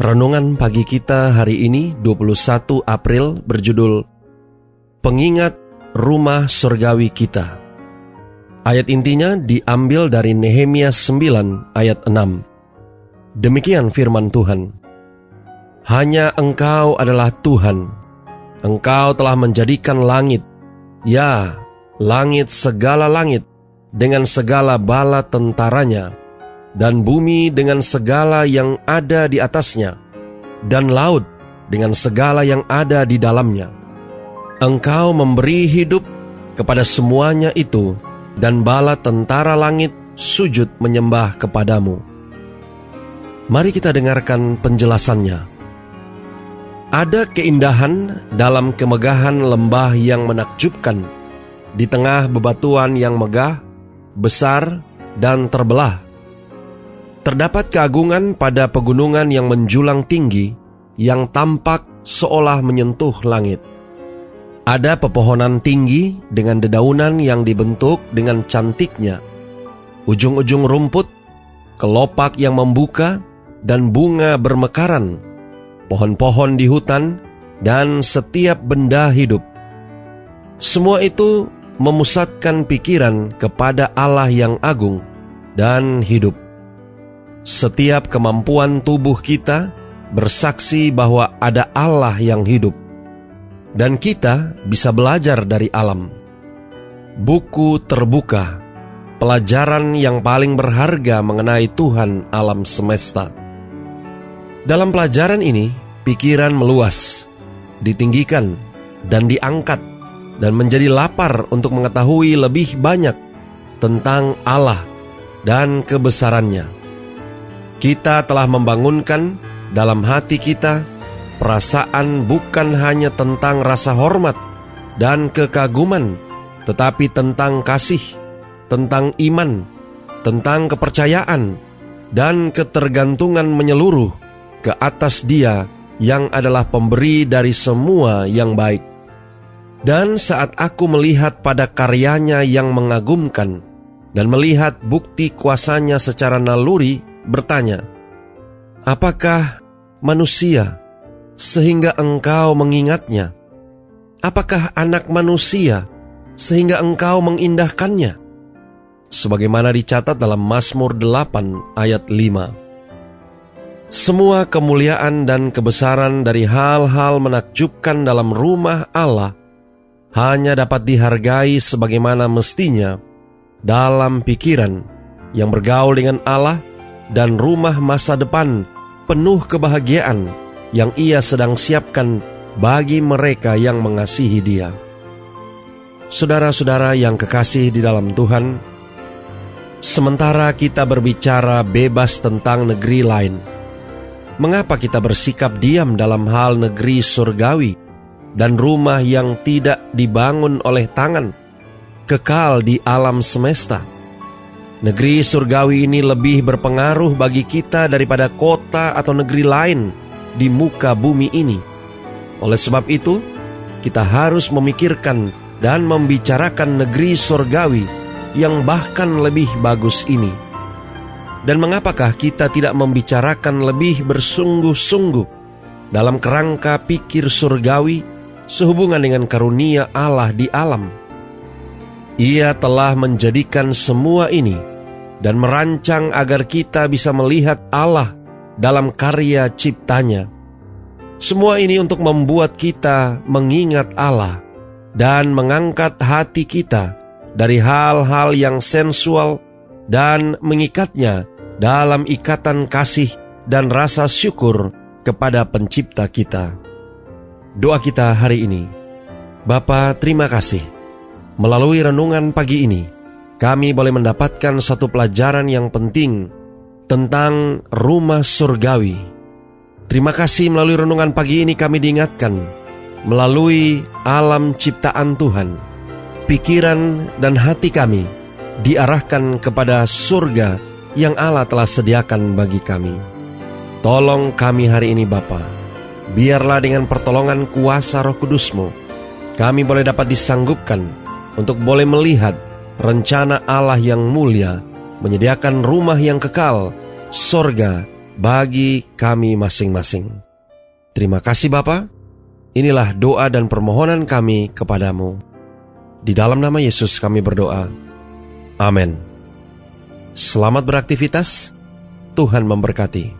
Renungan pagi kita hari ini 21 April berjudul Pengingat Rumah Surgawi Kita. Ayat intinya diambil dari Nehemia 9 ayat 6. Demikian firman Tuhan. Hanya engkau adalah Tuhan. Engkau telah menjadikan langit, ya, langit segala langit, dengan segala bala tentaranya, dan bumi dengan segala yang ada di atasnya, dan laut dengan segala yang ada di dalamnya. Engkau memberi hidup kepada semuanya itu, dan bala tentara langit sujud menyembah kepadamu. Mari kita dengarkan penjelasannya. Ada keindahan dalam kemegahan lembah yang menakjubkan, di tengah bebatuan yang megah, besar, dan terbelah Terdapat keagungan pada pegunungan yang menjulang tinggi yang tampak seolah menyentuh langit. Ada pepohonan tinggi dengan dedaunan yang dibentuk dengan cantiknya. Ujung-ujung rumput, kelopak yang membuka, dan bunga bermekaran, pohon-pohon di hutan, dan setiap benda hidup. Semua itu memusatkan pikiran kepada Allah yang agung dan hidup. Setiap kemampuan tubuh kita bersaksi bahwa ada Allah yang hidup, dan kita bisa belajar dari alam. Buku terbuka, pelajaran yang paling berharga mengenai Tuhan alam semesta. Dalam pelajaran ini, pikiran meluas, ditinggikan, dan diangkat, dan menjadi lapar untuk mengetahui lebih banyak tentang Allah dan kebesarannya kita telah membangunkan dalam hati kita perasaan bukan hanya tentang rasa hormat dan kekaguman, tetapi tentang kasih, tentang iman, tentang kepercayaan, dan ketergantungan menyeluruh ke atas Dia yang adalah pemberi dari semua yang baik. Dan saat aku melihat pada karyanya yang mengagumkan dan melihat bukti kuasanya secara naluri, bertanya, "Apakah manusia sehingga engkau mengingatnya? Apakah anak manusia sehingga engkau mengindahkannya?" Sebagaimana dicatat dalam Mazmur 8 ayat 5. Semua kemuliaan dan kebesaran dari hal-hal menakjubkan dalam rumah Allah hanya dapat dihargai sebagaimana mestinya dalam pikiran yang bergaul dengan Allah dan rumah masa depan penuh kebahagiaan yang ia sedang siapkan bagi mereka yang mengasihi Dia. Saudara-saudara yang kekasih di dalam Tuhan, sementara kita berbicara bebas tentang negeri lain, mengapa kita bersikap diam dalam hal negeri surgawi dan rumah yang tidak dibangun oleh tangan, kekal di alam semesta? Negeri surgawi ini lebih berpengaruh bagi kita daripada kota atau negeri lain di muka bumi ini. Oleh sebab itu, kita harus memikirkan dan membicarakan negeri surgawi yang bahkan lebih bagus ini. Dan mengapakah kita tidak membicarakan lebih bersungguh-sungguh dalam kerangka pikir surgawi sehubungan dengan karunia Allah di alam? Ia telah menjadikan semua ini dan merancang agar kita bisa melihat Allah dalam karya ciptanya. Semua ini untuk membuat kita mengingat Allah dan mengangkat hati kita dari hal-hal yang sensual dan mengikatnya dalam ikatan kasih dan rasa syukur kepada pencipta kita. Doa kita hari ini. Bapa, terima kasih. Melalui renungan pagi ini, kami boleh mendapatkan satu pelajaran yang penting tentang rumah surgawi. Terima kasih melalui renungan pagi ini kami diingatkan melalui alam ciptaan Tuhan. Pikiran dan hati kami diarahkan kepada surga yang Allah telah sediakan bagi kami. Tolong kami hari ini Bapa. Biarlah dengan pertolongan kuasa roh kudusmu, kami boleh dapat disanggupkan untuk boleh melihat rencana Allah yang mulia, menyediakan rumah yang kekal, sorga bagi kami masing-masing. Terima kasih Bapa. Inilah doa dan permohonan kami kepadamu. Di dalam nama Yesus kami berdoa. Amin. Selamat beraktivitas. Tuhan memberkati.